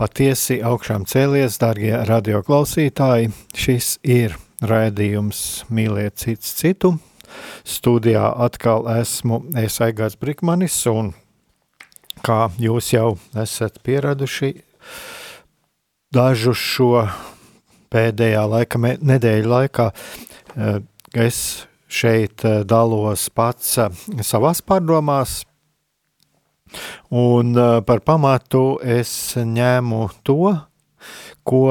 patiesi augšām cēlies, darbie radioklausītāji. Šis ir raidījums Mīliet cits citu. Studijā atkal esmu es Aigārs Brikmanis, un kā jūs jau esat pieraduši, dažu šo pēdējā laika, nedēļu laikā, eh, es šeit eh, dalos pats eh, savās pārdomās, Un par pamatu es ņēmu to, ko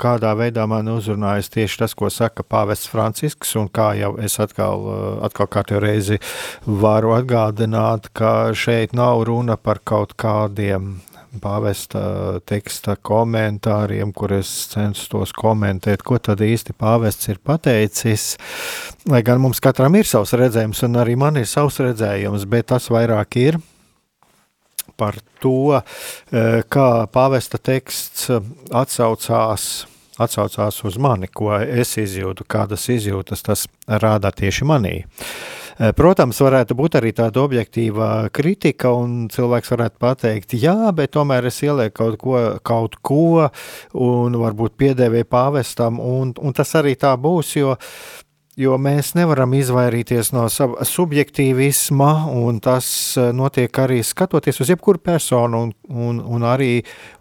kādā veidā man uzrunājas tieši tas, ko saka Pāvests Francisks, un kā jau es atkal, atkal kārtējo reizi varu atgādināt, ka šeit nav runa par kaut kādiem pāvesta teksta komentāriem, kur es censtos komentēt, ko tad īsti pāvests ir pateicis. Lai gan mums katram ir savs redzējums, un arī man ir savs redzējums, bet tas vairāk ir par to, eh, kā pāvesta teksts eh, atsaucās, atsaucās uz mani, ko es izjūtu, kādas izjūtas tas rāda tieši manī. Eh, protams, varētu būt arī tāda objektīva kritika, un cilvēks varētu pateikt, jā, bet tomēr es ielieku kaut ko, kaut ko un varbūt piedēvēju pāvestam, un, un tas arī tā būs, jo jo mēs nevaram izvairīties no sava subjektīvisma, un tas eh, notiek arī skatoties uz jebkuru personu un, un, un arī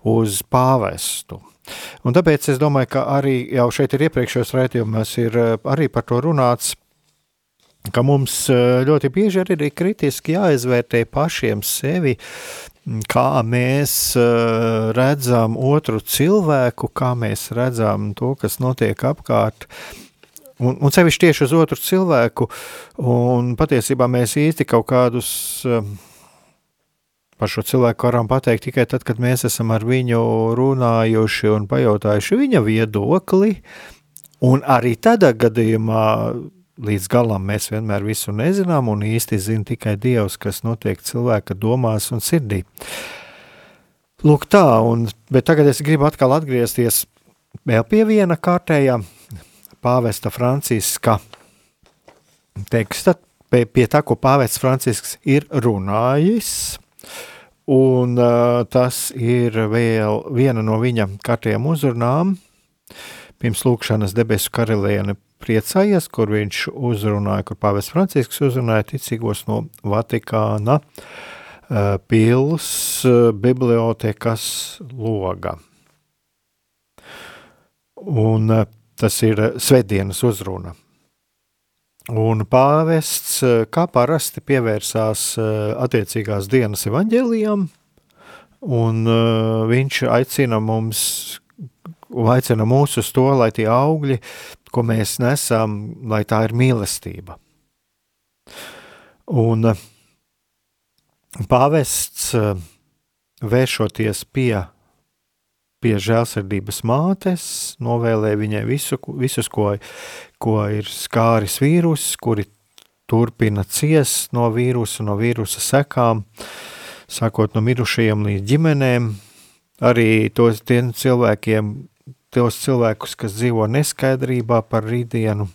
uz pāvestu. Un tāpēc es domāju, ka arī jau šeit ir iepriekšējos raidījumos ir eh, arī par to runāts, ka mums eh, ļoti bieži arī ir kritiski jāizvērtē pašiem sevi, kā mēs redzam otru cilvēku, kā mēs redzam to, kas notiek apkārt, Un, un sevišķi tieši uz otru cilvēku, un patiesībā mēs īsti kaut kādus um, par šo cilvēku varam pateikt tikai tad, kad mēs esam ar viņu runājuši un pajautājuši viņa viedokli, un arī tādā gadījumā līdz galam mēs vienmēr visu nezinām, un īsti zina tikai Dievs, kas notiek cilvēka domās un sirdī. Lūk tā, un, bet tagad es gribu atkal atgriezties vēl pie viena kārtējā pāvesta Franciska teksta, pie, pie tā, ko pāvests Francisks ir runājis, un uh, tas ir vēl viena no viņa kārtējām uzrunām, pirms lūkšanas debesu karaliene priecājies, kur viņš uzrunāja, kur pāvests Francisks uzrunāja ticīgos no Vatikāna uh, pils uh, bibliotekas loga. Un uh, Tas ir eh, svētdienas uzruna. Un pāvests, eh, kā parasti, pievērsās eh, attiecīgās dienas evaņģēlijām, un viņš aicina mums, aicina mūs uz to, lai tie augļi, ko mēs nesam, lai tā ir mīlestība. Un pāvests, vēršoties pie pie žēlsirdības mātes, novēlēja viņai visu, visus, ko, ko ir skāris vīrus, kuri turpina ciest no vīrusa, no vīrusa sekām, sākot no mirušajiem līdz ģimenēm, arī tos cilvēkiem, tos cilvēkus, kas dzīvo neskaidrībā par rītdienu,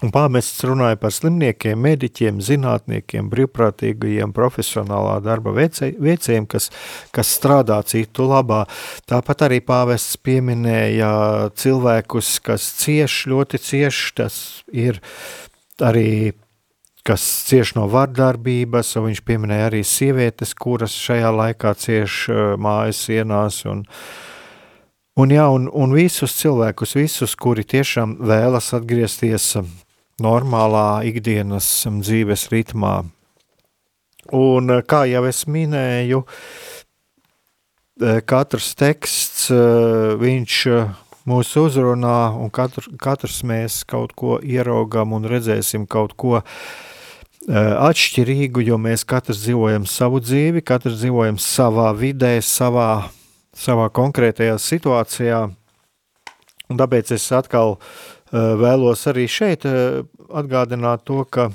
Un pāvests runāja par slimniekiem, mediķiem, zinātniekiem, brīvprātīgajiem, profesionālā darba veicējiem, kas, kas strādā citu labā. Tāpat arī pāvests pieminēja cilvēkus, kas cieš, ļoti cieš, tas ir arī kas cieš no vardarbības, un viņš pieminēja arī sievietes, kuras šajā laikā cieš mājas sienās, un, un, jā, un, un visus cilvēkus, visus, kuri tiešām vēlas atgriezties normālā ikdienas dzīves ritmā. Un kā jau es minēju, katrs teksts, viņš mūs uzrunā, un katr, katrs mēs kaut ko ieraugam un redzēsim kaut ko atšķirīgu, jo mēs katrs dzīvojam savu dzīvi, katrs dzīvojam savā vidē, savā, savā konkrētajā situācijā. Un tāpēc es atkal vēlos arī šeit atgādināt to, ka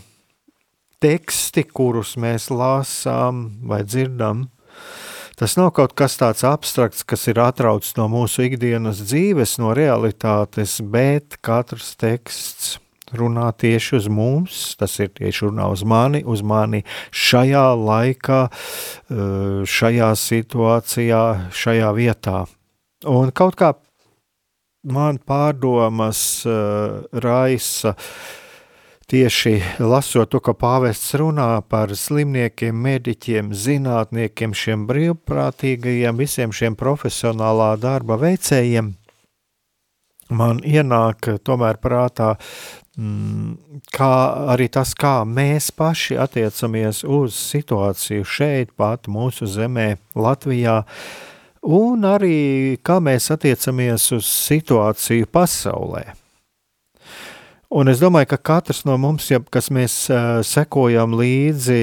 teksti, kurus mēs lasām vai dzirdam, Tas nav kaut kas tāds abstrakts, kas ir atrauts no mūsu ikdienas dzīves, no realitātes, bet katrs teksts runā tieši uz mums, tas ir tieši runā uz mani, uz mani šajā laikā, eh, šajā situācijā, šajā vietā. Un kaut kā man pārdomas uh, raisa uh, Tieši lasot to, ka pāvests runā par slimniekiem, mediķiem, zinātniekiem, šiem brīvprātīgajiem, visiem šiem profesionālā darba veicējiem, man ienāk tomēr prātā mm, kā arī tas, kā mēs paši attiecamies uz situāciju šeit, pat mūsu zemē, Latvijā, un arī kā mēs attiecamies uz situāciju pasaulē. Un es domāju, ka katrs no mums, ja, kas mēs sekojam līdzi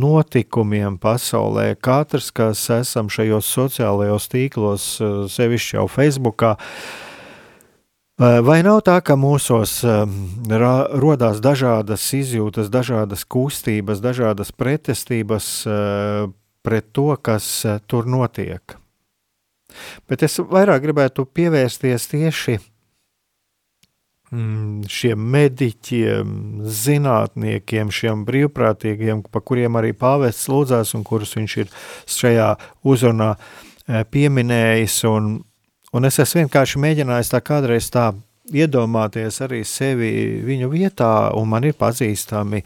notikumiem pasaulē, katrs, kas esam šajos sociālajos tīklos, sevišķi jau Facebookā, vai nav tā, ka mūsos rodās dažādas izjūtas, dažādas kustības, dažādas pretestības pret to, kas uh, tur notiek? Bet es vairāk gribētu pievērsties tieši Mm, šiem mediķiem, zinātniekiem, šiem brīvprātīgiem, pa kuriem arī pāvests lūdzās un kurus viņš ir šajā uzrunā e, pieminējis. Un, un es esmu vienkārši mēģinājis tā kādreiz tā iedomāties arī sevi viņu vietā, un man ir pazīstami,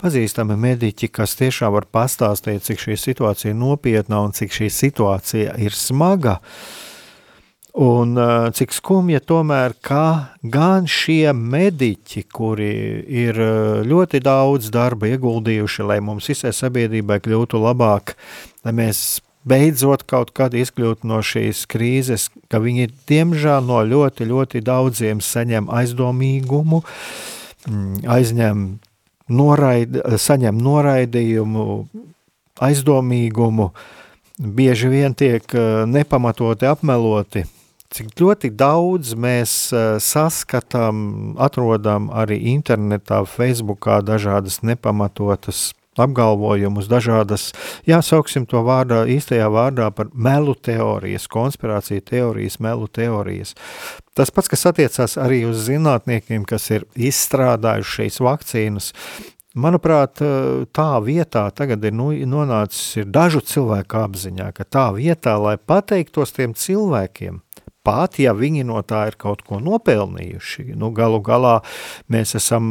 pazīstami mediķi, kas tiešām var pastāstīt, cik šī situācija ir nopietna un cik šī situācija ir smaga. Un cik skumja tomēr, ka gan šie mediķi, kuri ir ļoti daudz darba ieguldījuši, lai mums visai sabiedrībai kļūtu labāk, lai mēs beidzot kaut kad izkļūtu no šīs krīzes, ka viņi diemžēl no ļoti, ļoti daudziem saņem aizdomīgumu, mm, aizņem noraid, saņem noraidījumu, aizdomīgumu, bieži vien tiek uh, nepamatoti apmeloti, cik ļoti daudz mēs uh, saskatām, atrodam arī internetā, Facebookā dažādas nepamatotas apgalvojumus, dažādas, jāsauksim to vārdā, īstajā vārdā par melu teorijas, konspirāciju teorijas, melu teorijas. Tas pats, kas attiecās arī uz zinātniekiem, kas ir izstrādājuši šīs vakcīnas, Manuprāt, tā vietā tagad ir nu, nonācis ir dažu cilvēku apziņā, ka tā vietā, lai pateiktos tiem cilvēkiem, pat ja viņi no tā ir kaut ko nopelnījuši. Nu, galu galā mēs esam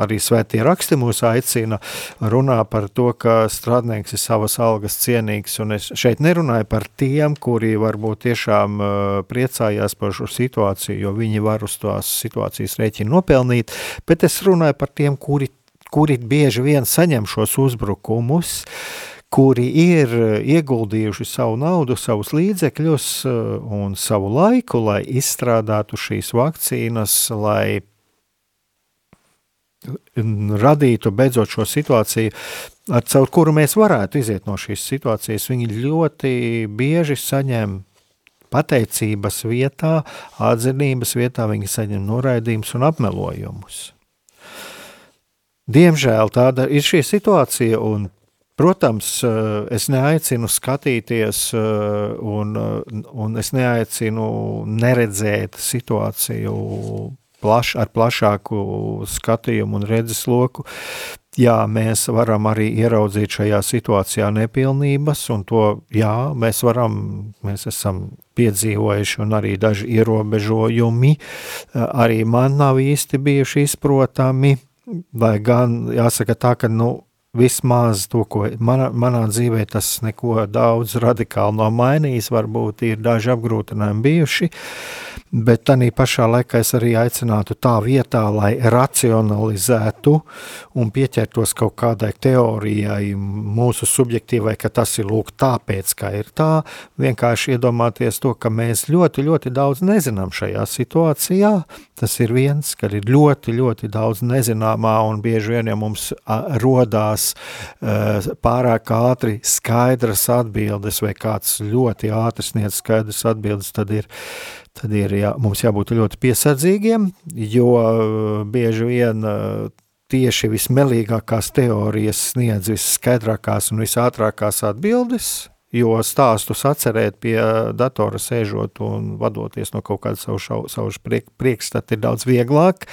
arī svētie raksti mūs aicina runā par to, ka strādnieks ir savas algas cienīgs, un es šeit nerunāju par tiem, kuri varbūt tiešām uh, priecājās par šo situāciju, jo viņi var uz tās situācijas rēķinu nopelnīt, bet es runāju par tiem, kuri, kuri bieži vien saņem šos uzbrukumus, uh, kuri ir eh, ieguldījuši savu naudu, savus līdzekļus eh, un savu laiku, lai izstrādātu šīs vakcīnas, lai radītu beidzot šo situāciju, ar caur kuru mēs varētu iziet no šīs situācijas. Viņi ļoti bieži saņem pateicības vietā, atzinības vietā, viņi saņem noraidījumus un apmelojumus. Diemžēl tāda ir šī situācija, un Protams, eh, es neaicinu skatīties, eh, un, eh, un es neaicinu neredzēt situāciju plaš, ar plašāku skatījumu un redzesloku. Jā, mēs varam arī ieraudzīt šajā situācijā nepilnības, un to jā, mēs varam, mēs esam piedzīvojuši, un arī daži ierobežojumi arī man nav īsti bijuši izprotami lai gan jāsaka tā, ka nu, vismaz to, ko manā, manā dzīvē tas neko daudz radikāli nav mainījis, varbūt ir daži apgrūtinājumi bijuši, bet tādā pašā laikā es arī aicinātu tā vietā, lai racionalizētu un pieķertos kaut kādai teorijai, mūsu subjektīvai, ka tas ir lūk tāpēc, ka ir tā, vienkārši iedomāties to, ka mēs ļoti, ļoti daudz nezinām šajā situācijā, tas ir viens, ka ir ļoti, ļoti daudz nezināmā un bieži vien, ja mums rodās uh, pārāk ātri skaidras atbildes, vai kāds ļoti ātri sniedz skaidras atbildes, tad ir, tad ir jā, mums jābūt ļoti piesardzīgiem, jo uh, bieži vien uh, tieši vismelīgākās teorijas sniedz visskaidrākās un visātrākās atbildes, jo stāstus atcerēt pie datora sēžot un vadoties no kaut kāda savu, savu priek, priekšstata ir daudz vieglāk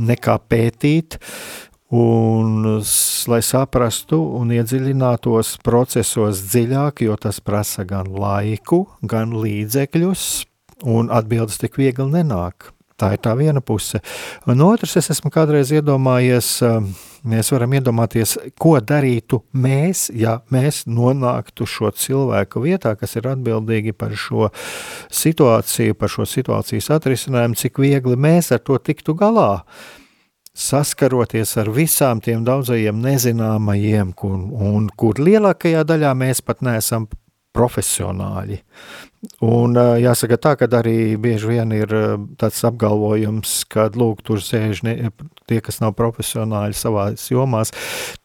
nekā pētīt Un, lai saprastu un iedziļinātos procesos dziļāk, jo tas prasa gan laiku, gan līdzekļus, un atbildes tik viegli nenāk. Tā ir tā viena puse. Un otrs, es esmu kādreiz iedomājies, um, mēs varam iedomāties, ko darītu mēs, ja mēs nonāktu šo cilvēku vietā, kas ir atbildīgi par šo situāciju, par šo situācijas atrisinājumu, cik viegli mēs ar to tiktu galā saskaroties ar visām tiem daudzajiem nezināmajiem, kur, un kur lielākajā daļā mēs pat neesam profesionāļi. Un jāsaka tā, ka arī bieži vien ir tāds apgalvojums, ka, lūk, tur sēž ne, tie, kas nav profesionāļi savās jomās.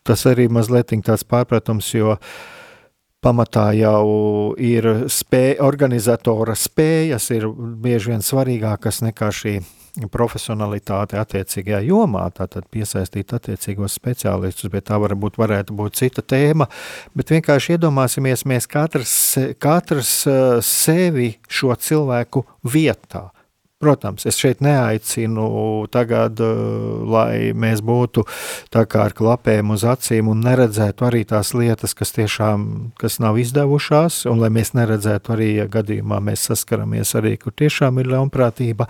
Tas arī mazliet tāds pārpratums, jo pamatā jau ir spēja, organizatora spējas ir bieži vien svarīgākas nekā šī profesionalitāti attiecīgajā jomā, tātad piesaistīt attiecīgos speciālistus, bet tā varbūt varētu būt cita tēma, bet vienkārši iedomāsimies mēs katrs, katrs eh, sevi šo cilvēku vietā. Protams, es šeit neaicinu tagad, eh, lai mēs būtu tā kā ar klapēm uz acīm un neredzētu arī tās lietas, kas tiešām kas nav izdevušās, un lai mēs neredzētu arī, ja gadījumā mēs saskaramies arī, kur tiešām ir ļaunprātība,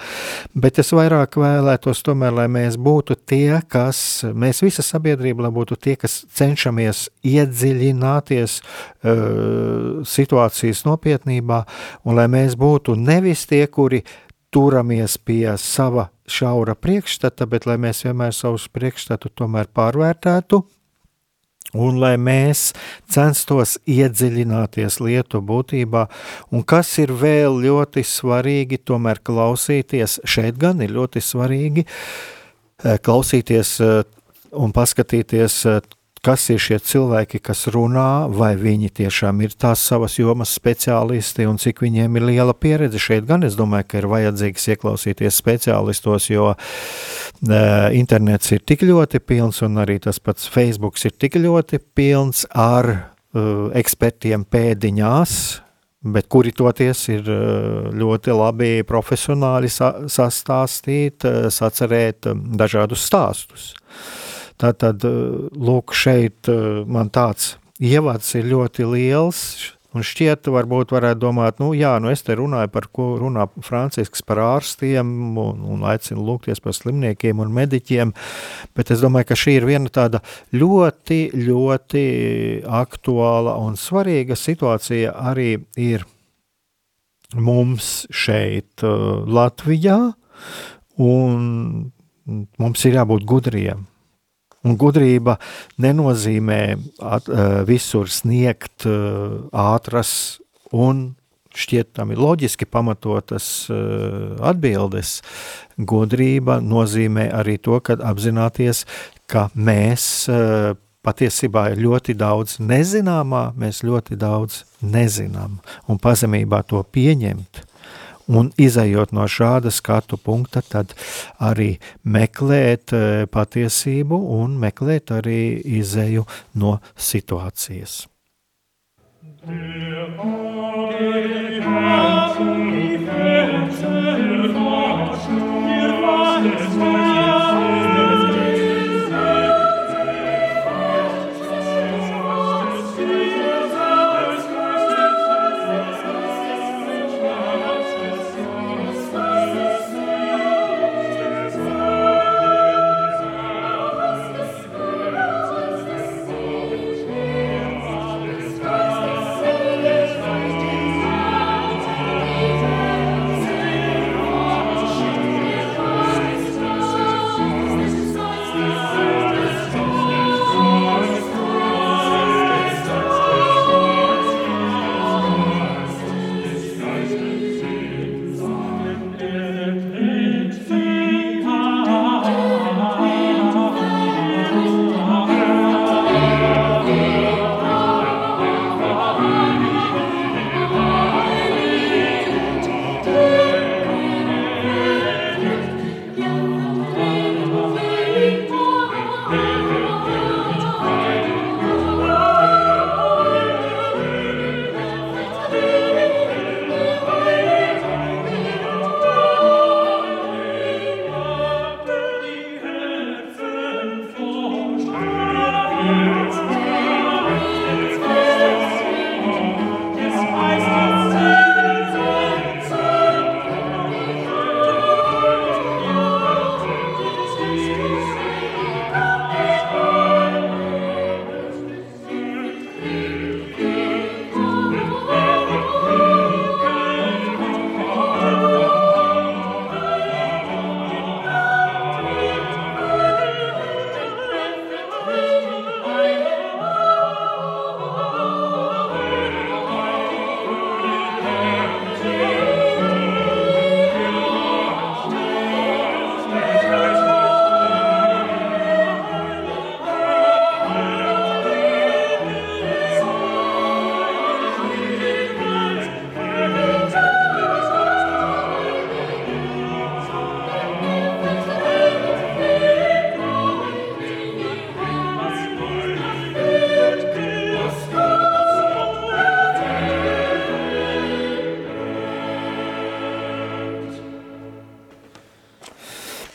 bet es vairāk vēlētos tomēr, lai mēs būtu tie, kas, mēs visa sabiedrība, lai būtu tie, kas cenšamies iedziļināties uh, situācijas nopietnībā, un lai mēs būtu nevis tie, kuri turamies pie sava šaura priekšstata, bet lai mēs vienmēr savus priekšstatu tomēr pārvērtētu, un lai mēs censtos iedziļināties lietu būtībā, un kas ir vēl ļoti svarīgi, tomēr klausīties, šeit gan ir ļoti svarīgi eh, klausīties eh, un paskatīties eh, kas ir šie cilvēki, kas runā, vai viņi tiešām ir tās savas jomas speciālisti un cik viņiem ir liela pieredze. Šeit gan es domāju, ka ir vajadzīgs ieklausīties speciālistos, jo e, internets ir tik ļoti pilns un arī tas pats Facebook ir tik ļoti pilns ar e, ekspertiem pēdiņās, bet kuri toties ir e, ļoti labi profesionāli sa sastāstīt, e, sacerēt dažādus stāstus. Tātad, eh, lūk, šeit eh, man tāds ievads ir ļoti liels, un šķiet, varbūt varētu domāt, nu jā, nu es te runāju par ko runā Francisks par ārstiem un, un aicinu lūgties par slimniekiem un mediķiem, bet es domāju, ka šī ir viena tāda ļoti, ļoti aktuāla un svarīga situācija arī ir mums šeit uh, Latvijā, un mums ir jābūt gudriem Un gudrība nenozīmē at, uh, visur sniegt uh, ātras un šķiet tam ir loģiski pamatotas uh, atbildes. Gudrība nozīmē arī to, ka apzināties, ka mēs patiesībā ir ļoti daudz nezināmā, mēs ļoti daudz nezinām un pazemībā to pieņemt Un izējot no šāda skatu punkta, tad arī meklēt eh, patiesību un meklēt arī izēju no situācijas. Der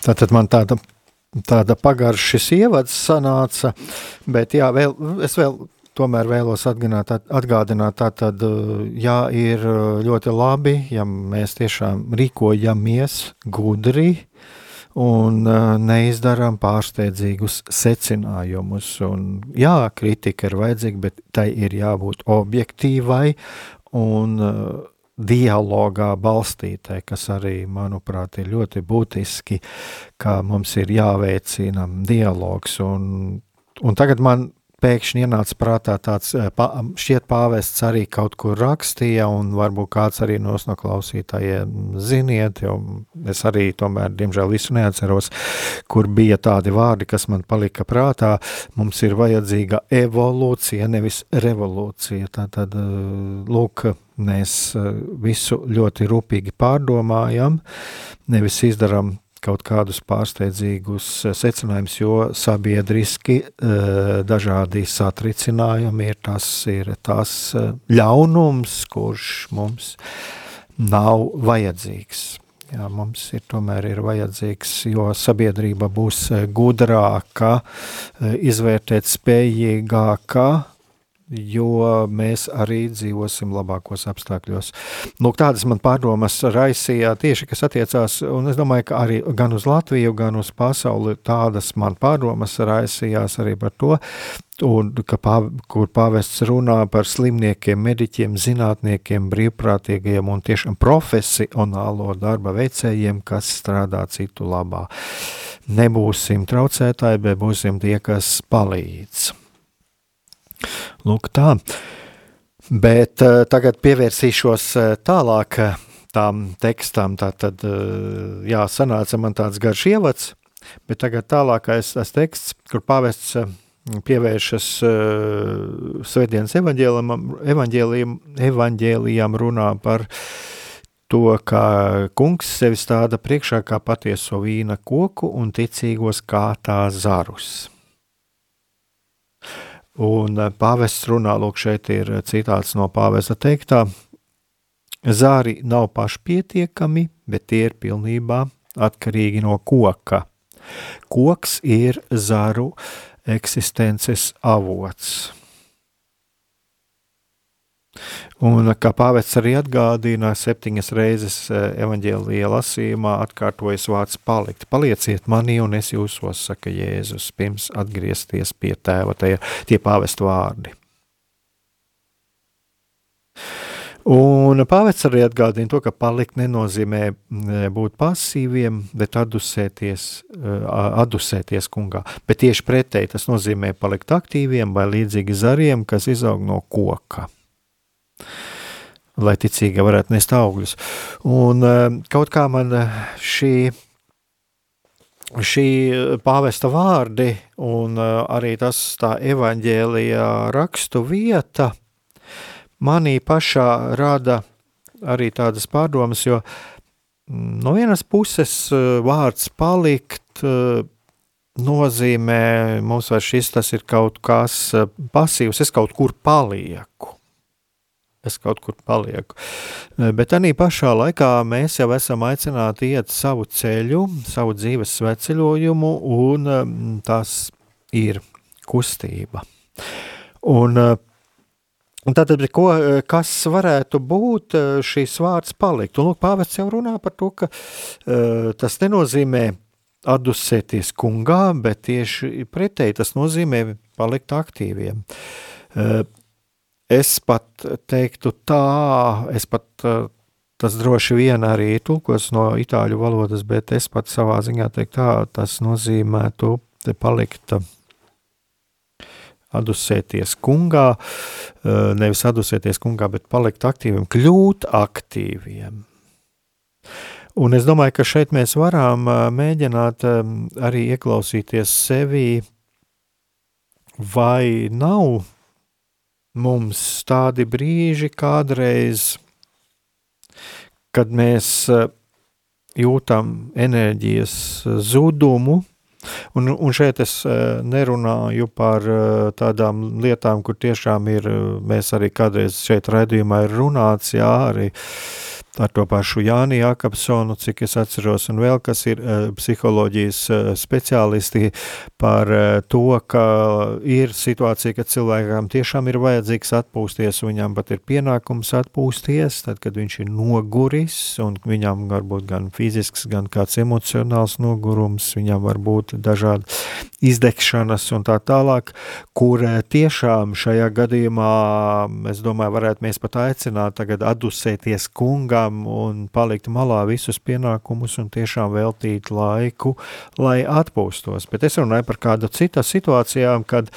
Tātad man tāda, tāda pagarša šis ievads sanāca, bet jā, vēl, es vēl tomēr vēlos atgādināt, atgādināt tātad, jā, ir ļoti labi, ja mēs tiešām rīkojamies gudri un neizdarām pārsteidzīgus secinājumus. Un, jā, kritika ir vajadzīga, bet tai ir jābūt objektīvai un dialogā balstītai, kas arī, manuprāt, ir ļoti būtiski, ka mums ir jāveicina dialogs. Un, un tagad man pēkšņi ienāca prātā tāds, eh, šķiet pāvests arī kaut kur rakstīja, un varbūt kāds arī no klausītājiem ziniet, jo es arī tomēr, diemžēl, visu neatceros, kur bija tādi vārdi, kas man palika prātā. Mums ir vajadzīga evolūcija, nevis revolūcija. Tātad, eh, lūk, mēs eh, visu ļoti rūpīgi pārdomājam, nevis izdarām kaut kādus pārsteidzīgus eh, secinājumus, jo sabiedriski eh, dažādi satricinājumi ir tas, ir tas ļaunums, kurš mums nav vajadzīgs. Jā, mums ir tomēr ir vajadzīgs, jo sabiedrība būs gudrāka, izvērtēt spējīgāka, jo mēs arī dzīvosim labākos apstākļos. Lūk, tādas man pārdomas raisījā tieši, kas attiecās, un es domāju, ka arī gan uz Latviju, gan uz pasauli tādas man pārdomas raisījās arī par to, un ka pāv, kur pāvests runā par slimniekiem, mediķiem, zinātniekiem, brīvprātīgajiem un tiešām profesionālo darba veicējiem, kas strādā citu labā. Nebūsim traucētāji, bet būsim tie, kas palīdz. Lūk, tā. Bet uh, tagad pievērsīšos uh, tālāk uh, tām tekstām. Tātad, uh, jā, sanāca man tāds garš ievads, bet tagad tālākais tas teksts, kur pāvests pievēršas uh, Svētdienas evaņģēlijam runā par to, ka kungs sevi stāda priekšā kā patieso vīna koku un ticīgos kā tā zarus. Un eh, pāvests runā, lūk, šeit ir citāts no pāvesta teiktā. Zāri nav pašpietiekami, bet tie ir pilnībā atkarīgi no koka. Koks ir zaru eksistences avots. Un kā pāvests arī atgādina, septiņas reizes eh, evaņģēlīja lasījumā atkārtojas vārds palikt. Palieciet manī un es jūsos, saka Jēzus, pirms atgriezties pie tēva, tie, tie pāvestu vārdi. Un pāvests arī atgādina to, ka palikt nenozīmē mm, būt pasīviem, bet adusēties, eh, adusēties kungā. Bet tieši pretēji tas nozīmē palikt aktīviem vai līdzīgi zariem, kas izaug no koka lai ticīgi varētu nest augļus. Un eh, kaut kā man eh, šī, šī pāvesta vārdi un eh, arī tas tā evaņģēlijā rakstu vieta manī pašā rada arī tādas pārdomas, jo mm, no vienas puses vārds palikt nozīmē, mums vai šis tas ir kaut kas pasīvs, es kaut kur palieku es kaut kur palieku. Eh, bet arī pašā laikā mēs jau esam aicināti iet savu ceļu, savu dzīves sveceļojumu, un mm, tas ir kustība. Un, un tātad, ko, kas varētu būt šīs vārds palikt? Un, lūk, pāvests jau runā par to, ka uh, tas nenozīmē atdusēties kungā, bet tieši pretēji tas nozīmē palikt aktīviem. Uh, es pat teiktu tā, es pat uh, tas droši vien arī tulkos no itāļu valodas, bet es pat savā ziņā teiktu tā, tas nozīmētu palikt adusēties kungā, eh, nevis adusēties kungā, bet palikt aktīviem, kļūt aktīviem. Un es domāju, ka šeit mēs varam eh, mēģināt eh, arī ieklausīties sevi, vai nav mums tādi brīži kādreiz, kad mēs jūtam enerģijas zudumu, Un, un šeit es eh, nerunāju par eh, tādām lietām, kur tiešām ir, eh, mēs arī kādreiz šeit raidījumā ir runāts, jā, arī ar to pašu Jāni Jakobsonu, cik es atceros, un vēl kas ir uh, psiholoģijas uh, speciālisti par uh, to, ka ir situācija, kad cilvēkam tiešām ir vajadzīgs atpūsties, viņam pat ir pienākums atpūsties, tad, kad viņš ir noguris, un viņam var būt gan fizisks, gan kāds emocionāls nogurums, viņam var būt dažādi izdegšanas un tā tālāk, kur tiešām šajā gadījumā, es domāju, varētu mēs pat aicināt tagad adusēties kungā, varam un palikt malā visus pienākumus un tiešām veltīt laiku, lai atpūstos. Bet es runāju par kādu citu situācijām, kad,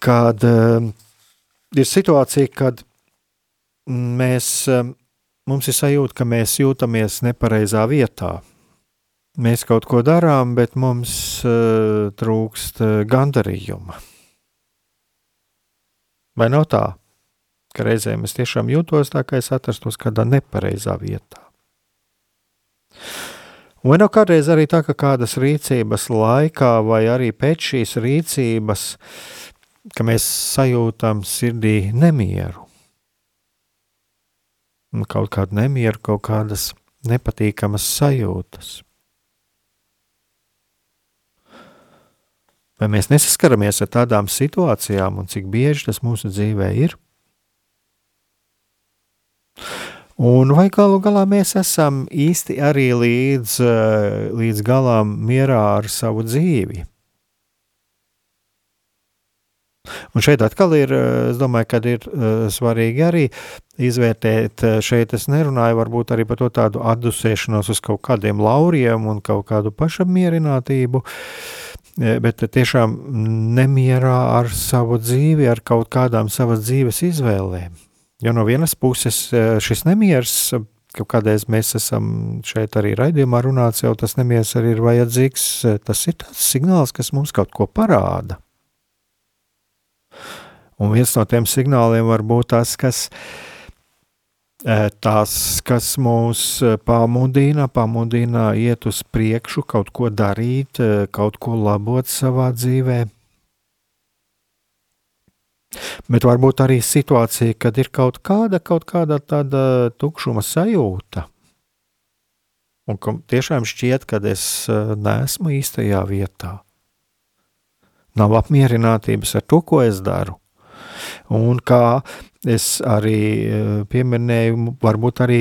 kad uh, ir situācija, kad mēs, uh, mums ir sajūta, ka mēs jūtamies nepareizā vietā. Mēs kaut ko darām, bet mums uh, trūkst uh, gandarījuma. Vai nav tā? Ka reizēm es tiešām jūtos tā, ka es atrastos kādā nepareizā vietā. Vai nav kādreiz arī tā, ka kādas rīcības laikā vai arī pēc šīs rīcības, ka mēs sajūtam sirdī nemieru? Kaut kādu nemieru, kaut kādas nepatīkamas sajūtas. Vai mēs nesaskaramies ar tādām situācijām, un cik bieži tas mūsu dzīvē ir? Un vai galu galā mēs esam īsti arī līdz, eh, līdz galam mierā ar savu dzīvi? Un šeit atkal ir, eh, es domāju, ka ir eh, svarīgi arī izvērtēt, šeit es nerunāju varbūt arī par to tādu atdusēšanos uz kaut kādiem lauriem un kaut kādu pašapmierinātību, bet tiešām nemierā ar savu dzīvi, ar kaut kādām savas dzīves izvēlēm. Jo no vienas puses e, šis nemieris, ka kādreiz mēs esam šeit arī raidījumā runāts, jau tas nemieris arī ir vajadzīgs, e, tas ir tāds signāls, kas mums kaut ko parāda. Un viens no tiem signāliem var būt tas, kas, e, tas, kas mūs pamudina, pamudina iet uz priekšu, kaut ko darīt, kaut ko labot savā dzīvēm. Bet varbūt arī situācija, kad ir kaut kāda, kaut kāda tāda tukšuma sajūta. Un ka tiešām šķiet, ka es eh, neesmu īstajā vietā. Nav apmierinātības ar to, ko es daru. Un kā es arī eh, pieminēju, varbūt arī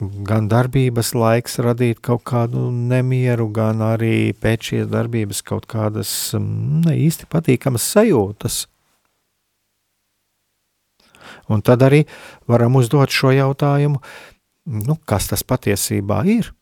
gan darbības laiks radīt kaut kādu nemieru, gan arī pēc šīs darbības kaut kādas ne īsti patīkamas sajūtas. Un tad arī varam uzdot šo jautājumu, nu, kas tas patiesībā ir.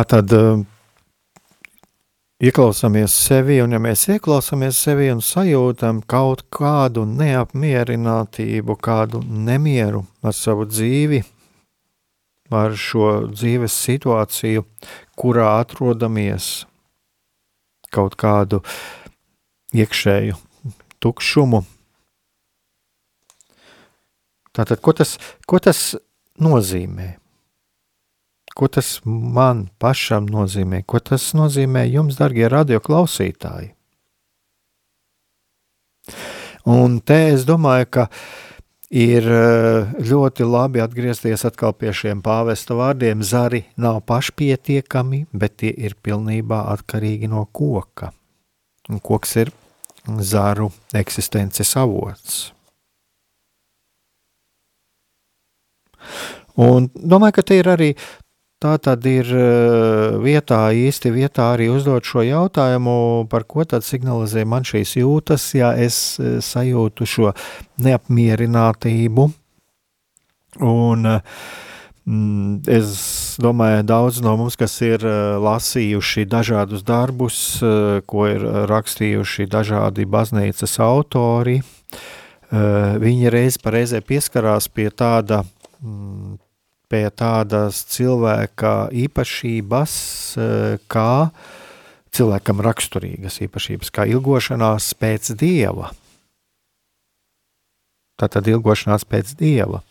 Tā tad, ieklausāmies sevi, un ja mēs ieklausāmies sevi un sajūtam kaut kādu neapmierinātību, kādu nemieru ar savu dzīvi, ar šo dzīves situāciju, kurā atrodamies, kaut kādu iekšēju tukšumu. Tātad, ko tas, ko tas nozīmē? Ko tas man pašam nozīmē? Ko tas nozīmē jums, darbie radioklausītāji? Un te es domāju, ka ir eh, ļoti labi atgriezties atkal pie šiem pāvesta vārdiem. Zari nav pašpietiekami, bet tie ir pilnībā atkarīgi no koka. Un koks ir zaru eksistences avots. Un domāju, ka te ir arī tā tad ir eh, vietā, īsti vietā arī uzdot šo jautājumu, par ko tad signalizē man šīs jūtas, ja es eh, sajūtu šo neapmierinātību. Un mm, es domāju, daudz no mums, kas ir eh, lasījuši dažādus darbus, ko ir rakstījuši dažādi baznīcas autori, viņi reiz pa reizē pieskarās pie tāda mm, pie tādas cilvēka īpašības, eh, kā cilvēkam raksturīgas īpašības, kā ilgošanās pēc dieva. Tā tad ilgošanās pēc dieva.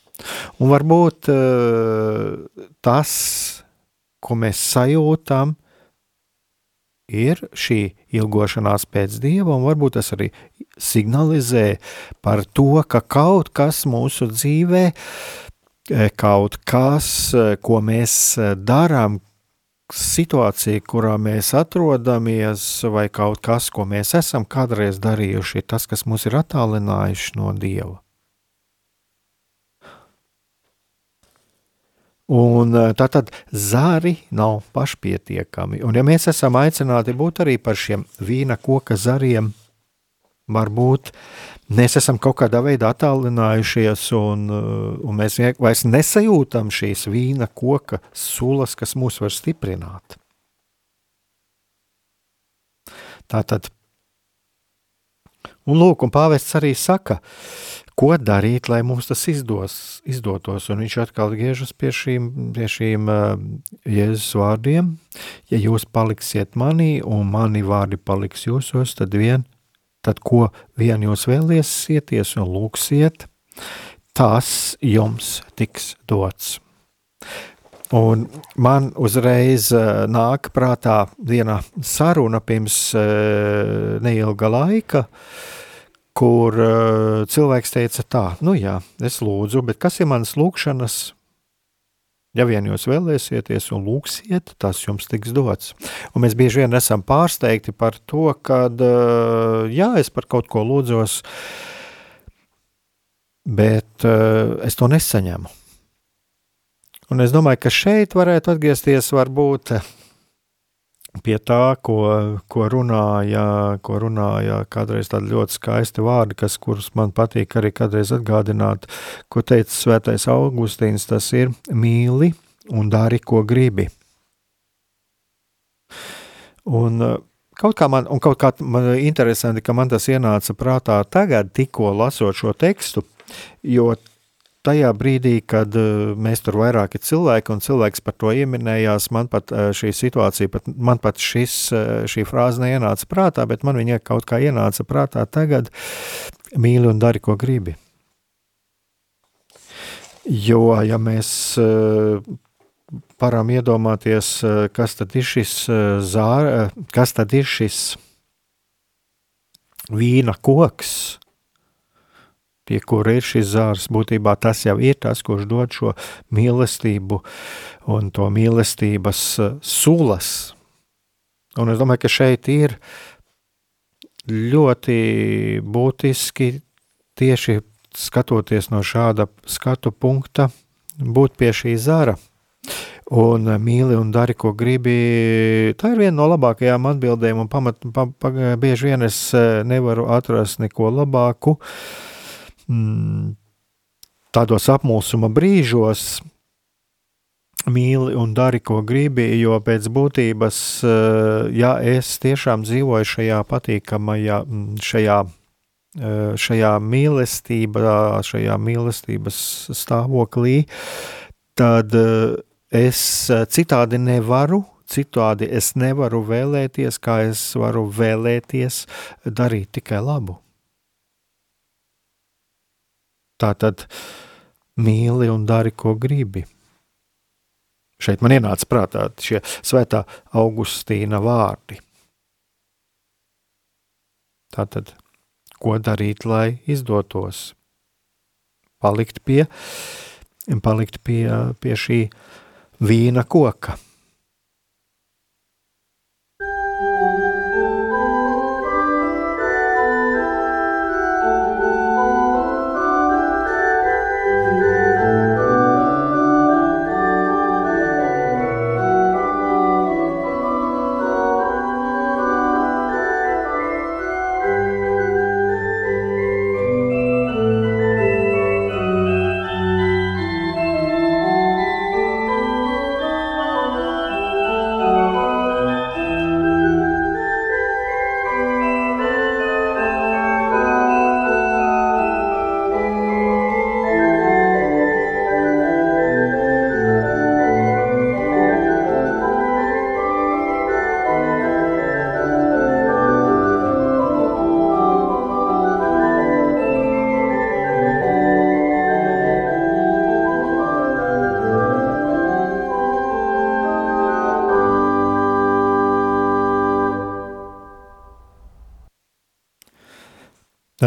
Un varbūt eh, tas, ko mēs sajūtam, ir šī ilgošanās pēc dieva, un varbūt tas arī signalizē par to, ka kaut kas mūsu dzīvē Eh, kaut kas, eh, ko mēs eh, darām, situācija, kurā mēs atrodamies, vai kaut kas, ko mēs esam kādreiz darījuši, ir tas, kas mūs ir attālinājuši no Dieva. Un tā tad zari nav pašpietiekami. Un ja mēs esam aicināti būt arī par šiem vīna koka zariem, varbūt mēs esam kaut kādā veidā attālinājušies, un, uh, un mēs vairs nesajūtam šīs vīna koka sulas, kas mūs var stiprināt. Tā tad, un lūk, un pāvests arī saka, ko darīt, lai mums tas izdos, izdotos, un viņš atkal griežas pie šīm, pie šīm uh, Jēzus vārdiem, ja jūs paliksiet manī, un mani vārdi paliks jūsos, tad vien tad ko vien jūs vēliesieties un lūksiet, tas jums tiks dots. Un man uzreiz uh, nāk prātā viena saruna pirms uh, neilga laika, kur uh, cilvēks teica tā, nu jā, es lūdzu, bet kas ir manas lūkšanas Ja vien jūs vēlēsieties un lūksiet, tas jums tiks dots. Un mēs bieži vien esam pārsteigti par to, ka, jā, es par kaut ko lūdzos, bet es to nesaņemu. Un es domāju, ka šeit varētu atgriezties varbūt pie tā, ko, ko, runāja, ko runāja kādreiz tādi ļoti skaisti vārdi, kas, kurus man patīk arī kādreiz atgādināt, ko teica svētais Augustīns, tas ir mīli un dari, ko gribi. Un kaut kā man, un kaut kā man interesanti, ka man tas ienāca prātā tagad, tikko lasot šo tekstu, jo tajā brīdī, kad uh, mēs tur vairāki cilvēki un cilvēks par to ieminējās, man pat uh, šī situācija, pat, man pat šis, uh, šī frāze neienāca prātā, bet man viņa kaut kā ienāca prātā tagad mīli un dari, ko gribi. Jo, ja mēs varam iedomāties, kas tad ir šis zāra, kas tad ir šis vīna koks, pie kura ir šis zārs, būtībā tas jau ir tas, kurš dod šo mīlestību un to mīlestības eh, sulas. Un es domāju, ka šeit ir ļoti būtiski tieši skatoties no šāda skatu punkta, būt pie šī zara. Un mīli un dari, ko gribi. Tā ir viena no labākajām atbildēm, un pamat, pa, pa, bieži vien es eh, nevaru atrast neko labāku. Uh, mm, tādos apmulsuma brīžos, mīli un dari, ko gribi, jo pēc būtības, eh, ja es tiešām dzīvoju šajā patīkamajā, šajā, eh, šajā mīlestībā, šajā mīlestības stāvoklī, tad eh, es citādi nevaru, citādi es nevaru vēlēties, kā es varu vēlēties darīt tikai labu. Tā tad mīli un dari, ko gribi. Šeit man ienāca prātā šie svētā Augustīna vārdi. Tātad, ko darīt, lai izdotos? Palikt pie, palikt pie, pie šī vīna koka.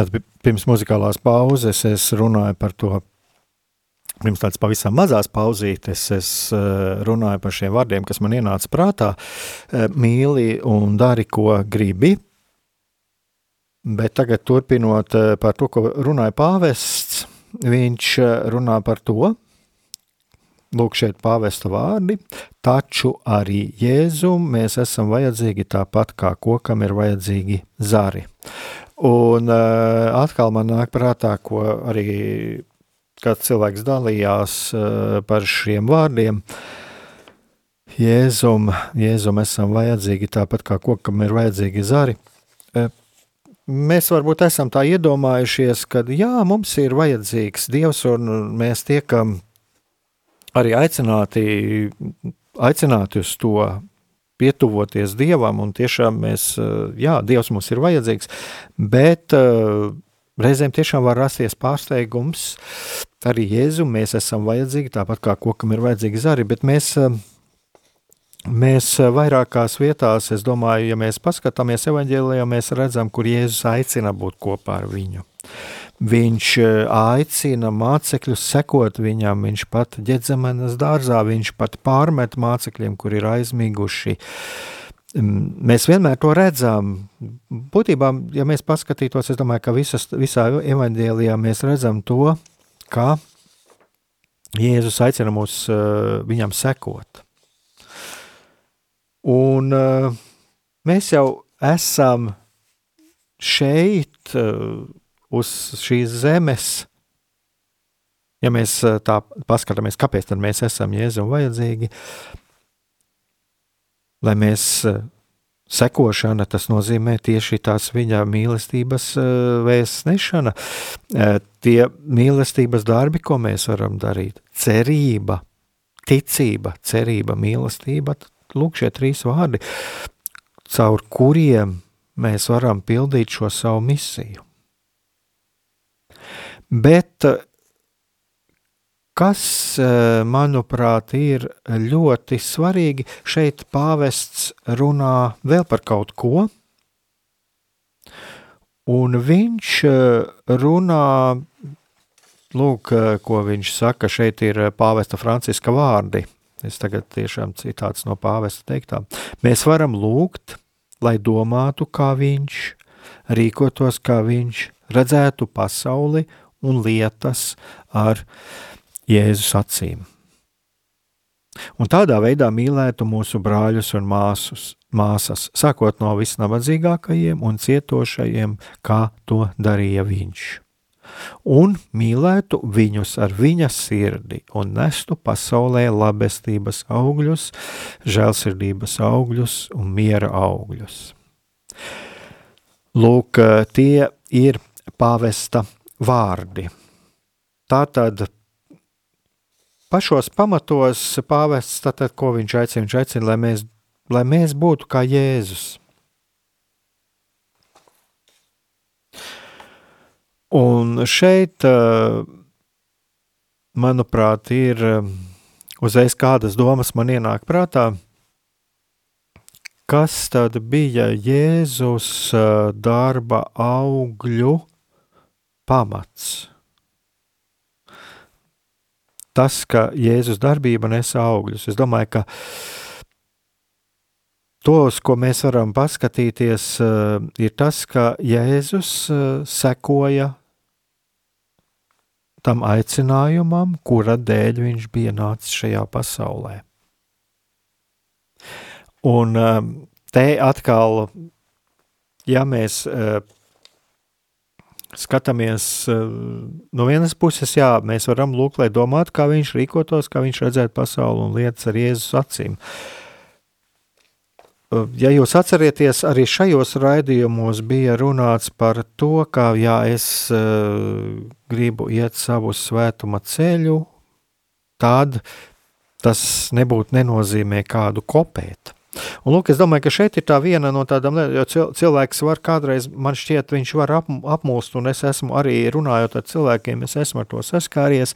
Tad pirms muzikālās pauzes es runāju par to, pirms tādas pavisam mazās pauzītes, es eh, runāju par šiem vārdiem, kas man ienāca prātā. Eh, mīli un dari, ko gribi. Bet tagad, turpinot eh, par to, ko runāja pāvests, viņš runā par to, Lūk, šeit pāvesta vārdi, taču arī Jēzum mēs esam vajadzīgi tāpat kā kokam ir vajadzīgi zari. Un uh, atkal man nāk prātā, ko arī kāds cilvēks dalījās uh, par šiem vārdiem. Jēzum, Jēzum esam vajadzīgi tāpat kā kokam ir vajadzīgi zari. Uh, mēs varbūt esam tā iedomājušies, ka jā, mums ir vajadzīgs Dievs un mēs tiekam arī aicināti, aicināti uz to pietuvoties Dievam, un tiešām mēs, eh, jā, Dievs mums ir vajadzīgs, bet uh, reizēm tiešām var rasties pārsteigums, arī Jēzum mēs esam vajadzīgi, tāpat kā kokam ir vajadzīgi zari, bet mēs, uh, mēs vairākās vietās, es domāju, ja mēs paskatāmies evaņģēlijā, mēs redzam, kur Jēzus aicina būt kopā ar viņu. Viņš aicina mācekļus sekot viņam, viņš pat ģedzemenes dārzā, viņš pat pārmet mācekļiem, kur ir aizmiguši. Mēs vienmēr to redzam. Būtībā, ja mēs paskatītos, es domāju, ka visas, visā evaņģēlijā mēs redzam to, ka Jēzus aicina mūs viņam sekot. Un mēs jau esam šeit, uz šīs zemes, ja mēs eh, tā paskatāmies, kāpēc mēs esam Jēzum vajadzīgi, lai mēs eh, sekošana, tas nozīmē tieši tās viņa mīlestības eh, vēstnešana, tie mīlestības darbi, ko mēs varam darīt, cerība, ticība, cerība, mīlestība, lūk šie trīs vārdi, caur kuriem mēs varam pildīt šo savu misiju. Bet kas, manuprāt, ir ļoti svarīgi, šeit pāvests runā vēl par kaut ko, un viņš runā, lūk, ko viņš saka, šeit ir pāvesta Franciska vārdi. Es tagad tiešām citāts no pāvesta teiktā. Mēs varam lūgt, lai domātu kā viņš, rīkotos kā viņš, redzētu pasauli un lietas ar Jēzus acīm. Un tādā veidā mīlētu mūsu brāļus un māsus, māsas, sākot no visnabadzīgākajiem un cietošajiem, kā to darīja viņš. un mīlētu viņus ar viņa sirdi un nestu pasaulē labestības augļus, žēlsirdības augļus un miera augļus. Lūk, tie ir pāvesta vārdi. Tātad pašos pamatos pāvests, tātad, ko viņš aicina, viņš aicina, lai mēs, lai mēs būtu kā Jēzus. Un šeit, manuprāt, ir uzreiz kādas domas man ienāk prātā, kas tad bija Jēzus darba augļu pamats? Tas, ka Jēzus darbība nes augļus. Es domāju, ka tos, ko mēs varam paskatīties, ir tas, ka Jēzus sekoja tam aicinājumam, kura dēļ viņš bija nācis šajā pasaulē. Un um, te atkal, ja mēs skatāmies uh, no vienas puses, jā, mēs varam lūgt, lai domātu, kā viņš rīkotos, kā viņš redzētu pasauli un lietas ar Jēzus acīm. Uh, Ja jūs atcerieties, arī šajos raidījumos bija runāts par to, ka, ja es uh, gribu iet savu svētuma ceļu, tad tas nebūtu nenozīmē kādu kopēt. Un, lūk, es domāju, ka šeit ir tā viena no tādām lietām, jo cilvēks var kādreiz, man šķiet, viņš var ap, apmūst, un es esmu arī runājot ar cilvēkiem, es esmu ar to saskāries,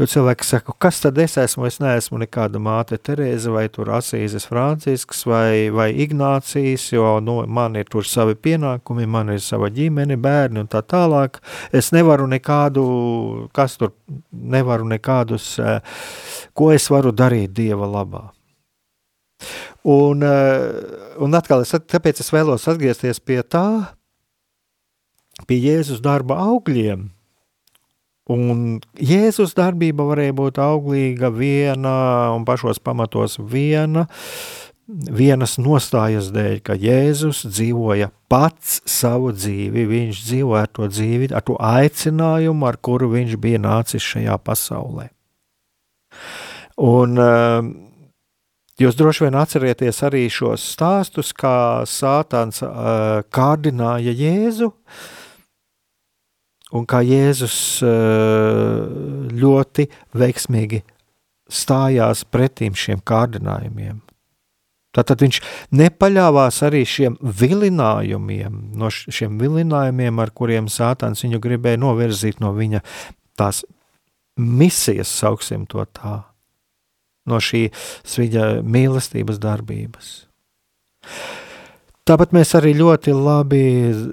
jo cilvēki saka, kas tad es esmu, es neesmu nekāda māte Terēze, vai Asīzes Francisks, vai, vai Ignācijas, jo nu, man ir tur savi pienākumi, man ir sava ģimene, bērni un tā tālāk. Es nevaru nekādu, kas tur, nevaru nekādus, eh, ko es varu darīt Dieva labā. Un, eh, un atkal, es, tāpēc es vēlos atgriezties pie tā, pie Jēzus darba augļiem. Un Jēzus darbība varēja būt auglīga viena un pašos pamatos viena, vienas nostājas dēļ, ka Jēzus dzīvoja pats savu dzīvi, viņš dzīvoja ar to dzīvi, ar to aicinājumu, ar kuru viņš bija nācis šajā pasaulē. Un uh, Jūs droši vien atcerieties arī šos stāstus, kā Sātans uh, kārdināja Jēzu, un kā Jēzus uh, ļoti veiksmīgi stājās pretīm šiem kārdinājumiem. Tātad viņš nepaļāvās arī šiem vilinājumiem, no šiem vilinājumiem, ar kuriem Sātans viņu gribēja novirzīt no viņa tās misijas, sauksim to tā no šīs viņa mīlestības darbības. Tāpat mēs arī ļoti labi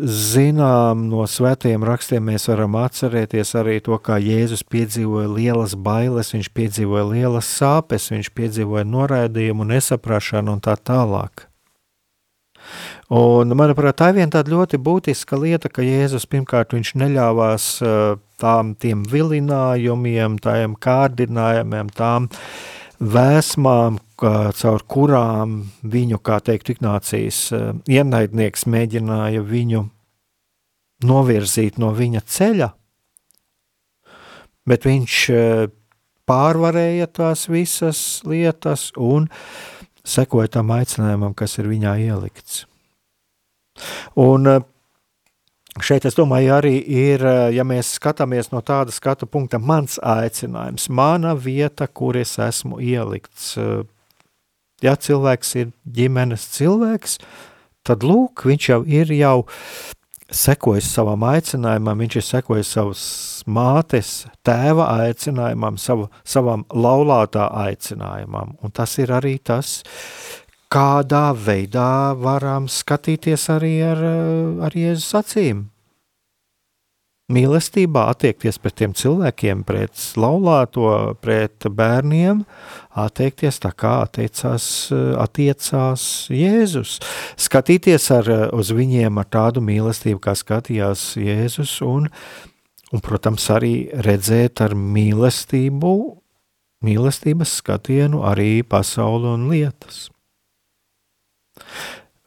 zinām no svētajiem rakstiem, mēs varam atcerēties arī to, kā Jēzus piedzīvoja lielas bailes, viņš piedzīvoja lielas sāpes, viņš piedzīvoja noraidījumu, nesaprašanu un tā tālāk. Un, manuprāt, tā ir viena tāda ļoti būtiska lieta, ka Jēzus pirmkārt neļāvās tām tiem vilinājumiem, tām kārdinājumiem, tām uh, vēsmām, caur kurām viņu, kā teikt, Ignācijas eh, ienaidnieks mēģināja viņu novirzīt no viņa ceļa, bet viņš eh, pārvarēja tās visas lietas un sekoja tam aicinājumam, kas ir viņā ielikts. Un eh, Šeit, es domāju, arī ir, eh, ja mēs skatāmies no tāda skatu punkta, mans aicinājums, mana vieta, kur es esmu ielikts. Eh, ja cilvēks ir ģimenes cilvēks, tad lūk, viņš jau ir jau sekojis savam aicinājumam, viņš ir sekojis savas mātes, tēva aicinājumam, savu, savam laulātā aicinājumam. Un tas ir arī tas, kādā veidā varam skatīties arī ar, ar Jēzus acīm. Mīlestībā attiekties pret tiem cilvēkiem, pret laulāto, pret bērniem, attiekties tā kā attiecās, attiecās Jēzus. Skatīties ar, uz viņiem ar tādu mīlestību, kā skatījās Jēzus, un, un protams, arī redzēt ar mīlestību, mīlestības skatienu arī pasauli un lietas.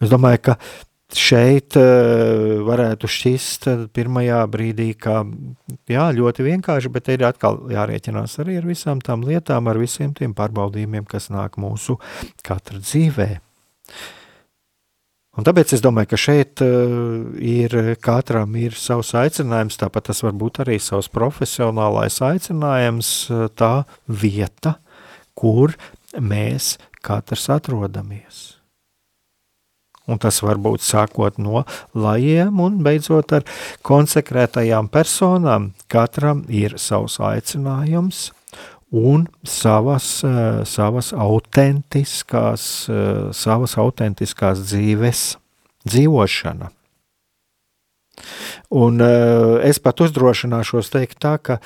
Es domāju, ka šeit uh, varētu šķist pirmajā brīdī, ka jā, ļoti vienkārši, bet ir atkal jārēķinās arī ar visām tām lietām, ar visiem tiem pārbaudījumiem, kas nāk mūsu katra dzīvē. Un tāpēc es domāju, ka šeit uh, ir katram ir savs aicinājums, tāpat tas var būt arī savs profesionālais aicinājums, tā vieta, kur mēs katrs atrodamies. Un tas var būt sākot no lajiem un beidzot ar konsekrētajām personām. Katram ir savs aicinājums un savas, uh, savas autentiskās, uh, savas autentiskās dzīves dzīvošana. Un uh, es pat uzdrošināšos teikt tā, ka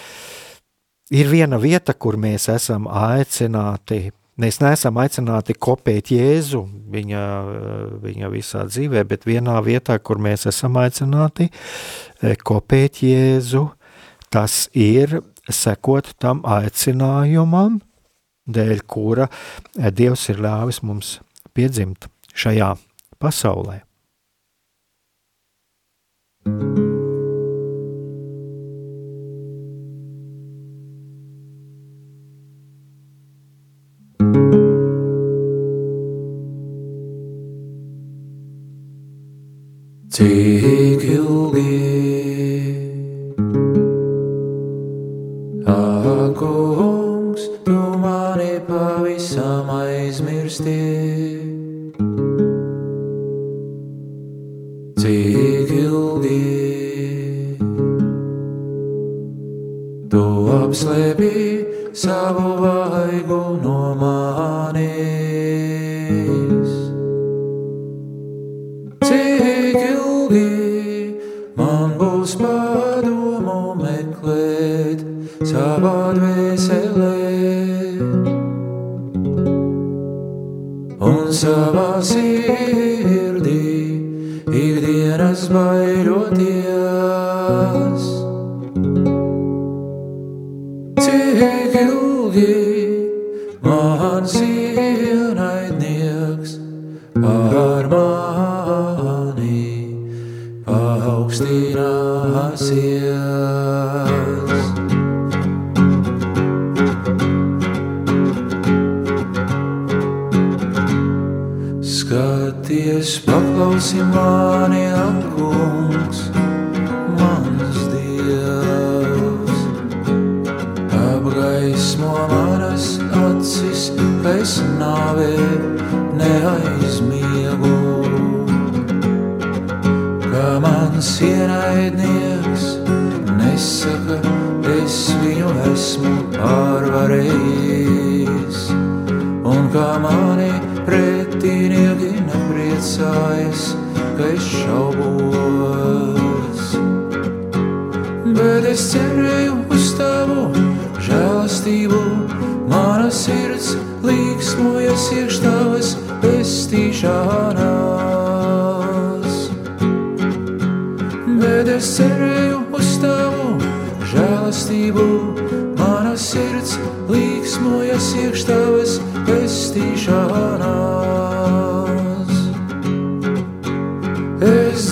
ir viena vieta, kur mēs esam aicināti Mēs neesam aicināti kopēt Jēzu viņa, viņa visā dzīvē, bet vienā vietā, kur mēs esam aicināti e, kopēt Jēzu, tas ir sekot tam aicinājumam, dēļ kura Dievs ir ļāvis mums piedzimt šajā pasaulē. Būs padomu meklēt savā dvēselē. Es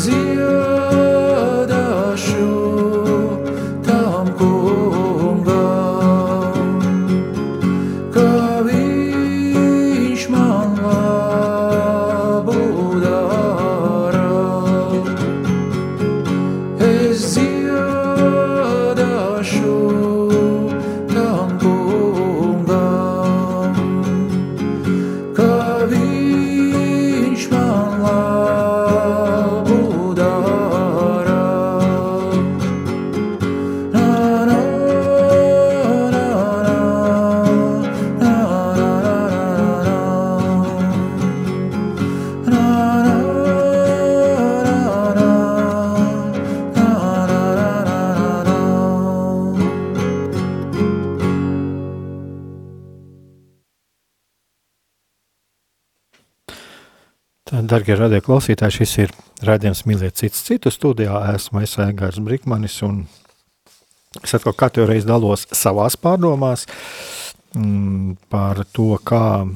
Tā, darbie radio klausītāji, šis ir rādījums mīlēt cits citu studijā. Esmu es Aigārs Brikmanis un es atkal katru reizi dalos savās pārdomās mm, par to, kā,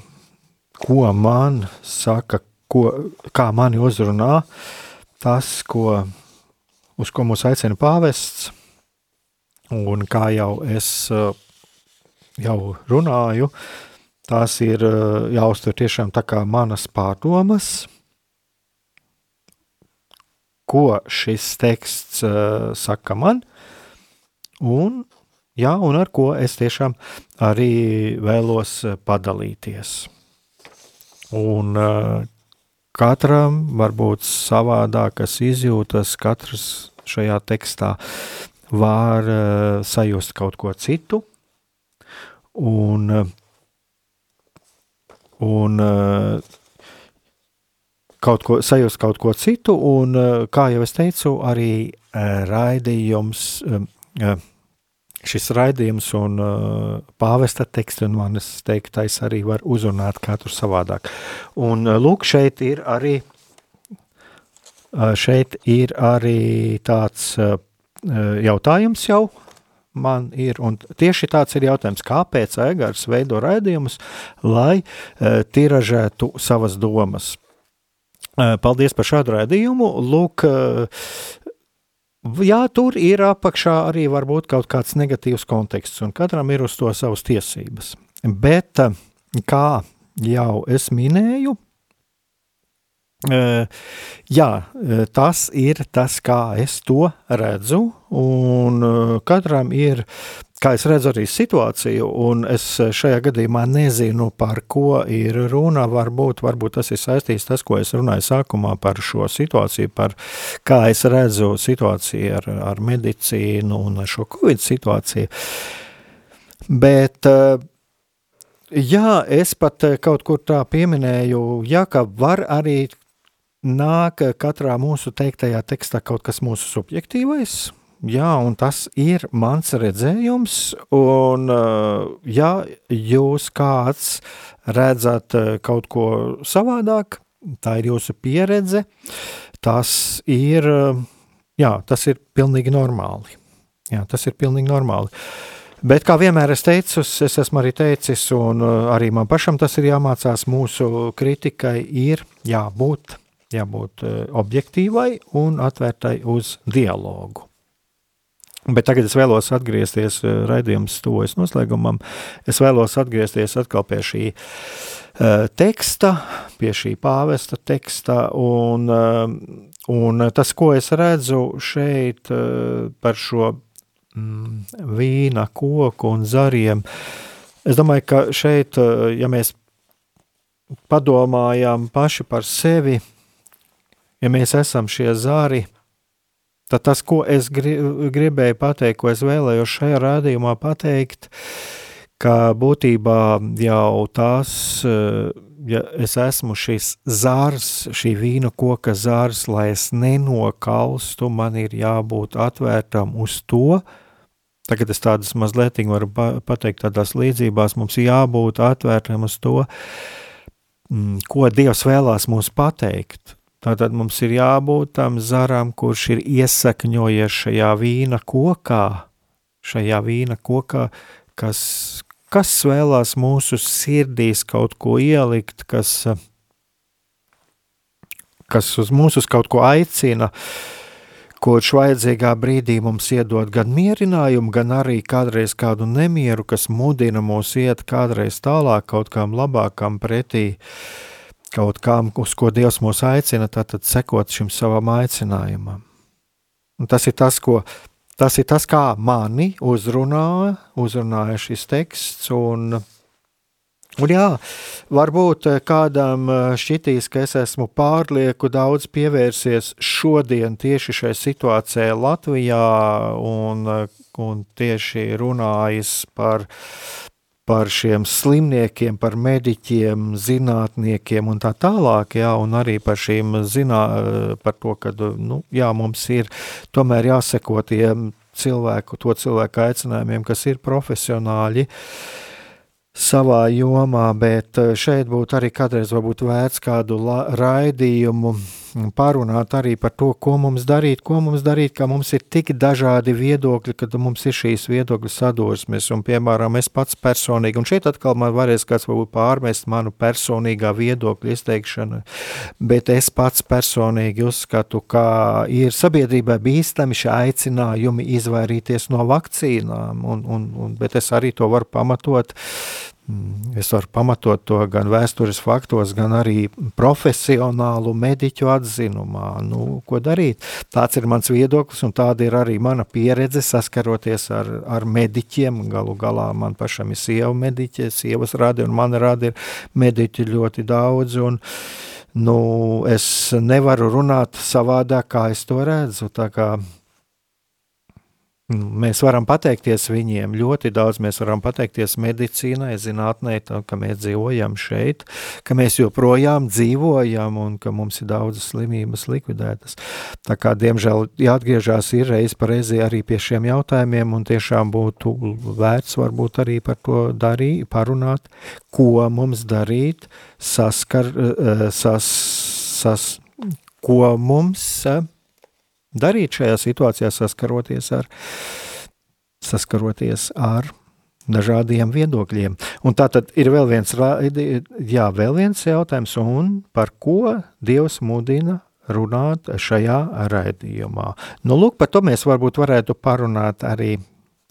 ko man saka ko, kā mani uzrunā tas, ko, uz ko mūs aicina pāvests. Un kā jau es uh, jau runāju, tās ir uh, jāuztver tiešām tā kā manas pārdomas, ko šis teksts uh, saka man, un, jā, un ar ko es tiešām arī vēlos padalīties. Un uh, katram var būt savādākas izjūtas, katrs šajā tekstā var uh, sajust kaut ko citu. Un, un uh, kaut ko, sajust kaut ko citu, un, uh, kā jau es teicu, arī uh, raidījums, uh, šis raidījums un pāvesta teksts un manis teiktais arī var uzrunāt katru savādāk. Un lūk, šeit ir arī, šeit ir arī tāds jautājums jau man ir, un tieši tāds ir jautājums, kāpēc Egars veido raidījumus, lai uh, tiražētu savas domas. Uh, paldies par šādu raidījumu. Lūk, uh, Jā, tur ir apakšā arī varbūt kaut kāds negatīvs konteksts, un katram ir uz to savas tiesības. Bet, kā jau es minēju, Jā, tas ir tas, kā es to redzu. Un katram ir, kā es redzu, arī situāciju. Un es šajā gadījumā nezinu, par ko ir runa. Varbūt, varbūt tas ir saistīts ar to, ko es runāju sākumā par šo situāciju, par kā es redzu situāciju ar, ar medicīnu un šo covid situāciju. Bet Jā, es pat kaut kur tā pieminēju, jā, ka var arī nāk katrā mūsu teiktajā tekstā kaut kas mūsu subjektīvais. Jā, un tas ir mans redzējums. Un, ja jūs kāds redzat kaut ko savādāk, tā ir jūsu pieredze, tas ir, jā, tas ir pilnīgi normāli. Jā, tas ir pilnīgi normāli. Bet, kā vienmēr es teicu, es esmu arī teicis, un arī man pašam tas ir jāmācās, mūsu kritikai ir jābūt jābūt objektīvai un atvērtai uz dialogu. Bet tagad es vēlos atgriezties eh, raidījums tuvojas noslēgumam. Es vēlos atgriezties atkal pie šī uh, teksta, pie šī pāvesta teksta, un, uh, un tas, ko es redzu šeit uh, par šo mm, vīna koku un zariem, es domāju, ka šeit, ja mēs padomājam paši par sevi, ja mēs esam šie zāri, tad tas, ko es gribēju pateikt, ko es vēlējos šajā rādījumā pateikt, ka būtībā jau tās, ja es esmu šis zārs, šī vīna koka zārs, lai es nenokalstu, man ir jābūt atvērtam uz to, Tagad es tādas mazliet varu pateikt, tādās līdzībās mums jābūt atvērtam uz to, mm, ko Dievs vēlās mums pateikt. Tātad mums ir jābūt tam zaram, kurš ir iesakņojies šajā vīna kokā, šajā vīna kokā, kas, kas vēlās mūsu sirdīs kaut ko ielikt, kas, kas uz mūsu kaut ko aicina, kurš vajadzīgā brīdī mums iedod gan mierinājumu, gan arī kādreiz kādu nemieru, kas mudina mūs iet kādreiz tālāk, kaut kam labākam pretī. Uh, kaut kam, uz ko Dievs mūs aicina, tad sekot šim savam aicinājumam. Un tas ir tas, ko, tas ir tas, kā mani uzrunāja, uzrunāja šis teksts, un, un jā, varbūt kādam šķitīs, ka es esmu pārlieku daudz pievērsies šodien tieši šai situācijai Latvijā un, un tieši runājis par par šiem slimniekiem, par mediķiem, zinātniekiem un tā tālāk, jā, un arī par šīm zinā, par to, ka, nu, jā, mums ir tomēr jāseko tiem cilvēku, to cilvēku aicinājumiem, kas ir profesionāļi. Savā jomā, bet eh, šeit būtu arī kādreiz vērts kādu la, raidījumu parunāt arī par to, ko mums darīt, ko mums darīt, ka mums ir tik dažādi viedokļi, kad mums ir šīs viedokļu sadursmes, un, piemēram, es pats personīgi, un šeit atkal man varēs kāds varbūt pārmest manu personīgā viedokļa izteikšanu, bet es pats personīgi uzskatu, ka ir sabiedrībai bīstami šie aicinājumi izvairīties no vakcīnām, un, un, un, bet es arī to varu pamatot Mm, es varu pamatot to gan vēstures faktos, gan arī profesionālu mediķu atzinumā. Nu, ko darīt? Tāds ir mans viedoklis, un tāda ir arī mana pieredze saskaroties ar, ar mediķiem. Galu galā man pašam ir sieva mediķe, sievas radi, un man radi ir mediķi ļoti daudz. Un, nu, es nevaru runāt savādāk, kā es to redzu. Tā kā Mēs varam pateikties viņiem ļoti daudz. Mēs varam pateikties medicīnai, zinātnē, tā, ka mēs dzīvojam šeit, ka mēs joprojām dzīvojam un ka mums ir daudzas slimības likvidētas. Tā kā, diemžēl, jāatgriežas ir reiz par reizi arī pie šiem jautājumiem, un tiešām būtu vērts varbūt arī par to darīt, parunāt, ko mums darīt, saskar, eh, sas, sas, ko mums darīt šajā situācijā, saskaroties ar, saskaroties ar dažādiem viedokļiem. Un tā tad ir vēl viens, jā, vēl viens jautājums, un par ko Dievs mudina runāt šajā raidījumā. Nu, lūk, par to mēs varbūt varētu parunāt arī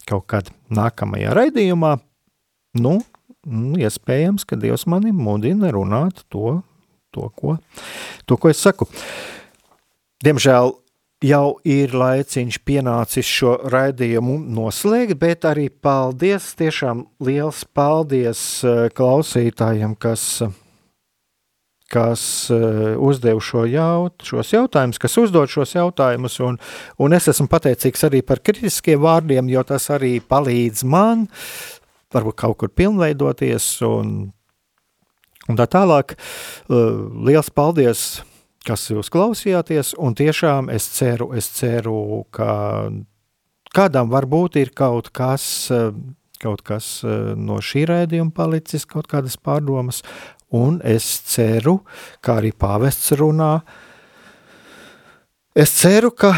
kaut kad nākamajā raidījumā. Nu, nu iespējams, ka Dievs mani mudina runāt to, to, ko, to, ko es saku. Diemžēl jau ir laiciņš pienācis šo raidījumu noslēgt, bet arī paldies, tiešām liels paldies eh, klausītājiem, kas, kas eh, uzdev šo jaut, šos jautājumus, kas uzdod šos jautājumus, un, un es esmu pateicīgs arī par kritiskiem vārdiem, jo tas arī palīdz man varbūt kaut kur pilnveidoties un, un tā tālāk. Eh, liels paldies! Kas jūs klausījāties, un tiešām es ceru, es ceru, ka kādam varbūt ir kaut kas, kaut kas no šī rēdījuma palicis, kaut kādas pārdomas, un es ceru, kā arī pāvests runā, es ceru, ka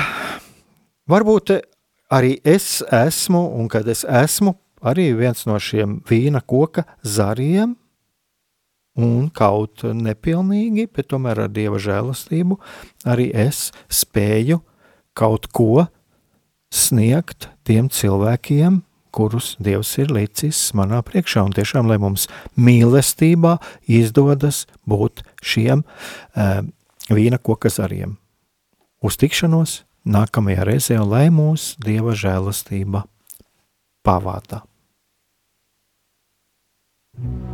varbūt arī es esmu, un kad es esmu arī viens no šiem vīna koka zariem, un kaut nepilnīgi, bet tomēr ar dieva žēlastību arī es spēju kaut ko sniegt tiem cilvēkiem, kurus Dievs ir licis manā priekšā, un tiešām, lai mums mīlestībā izdodas būt šiem uh, vīna koka zariem. Uz tikšanos nākamajā reizē, un lai mūs Dieva žēlastība pavādā. thank you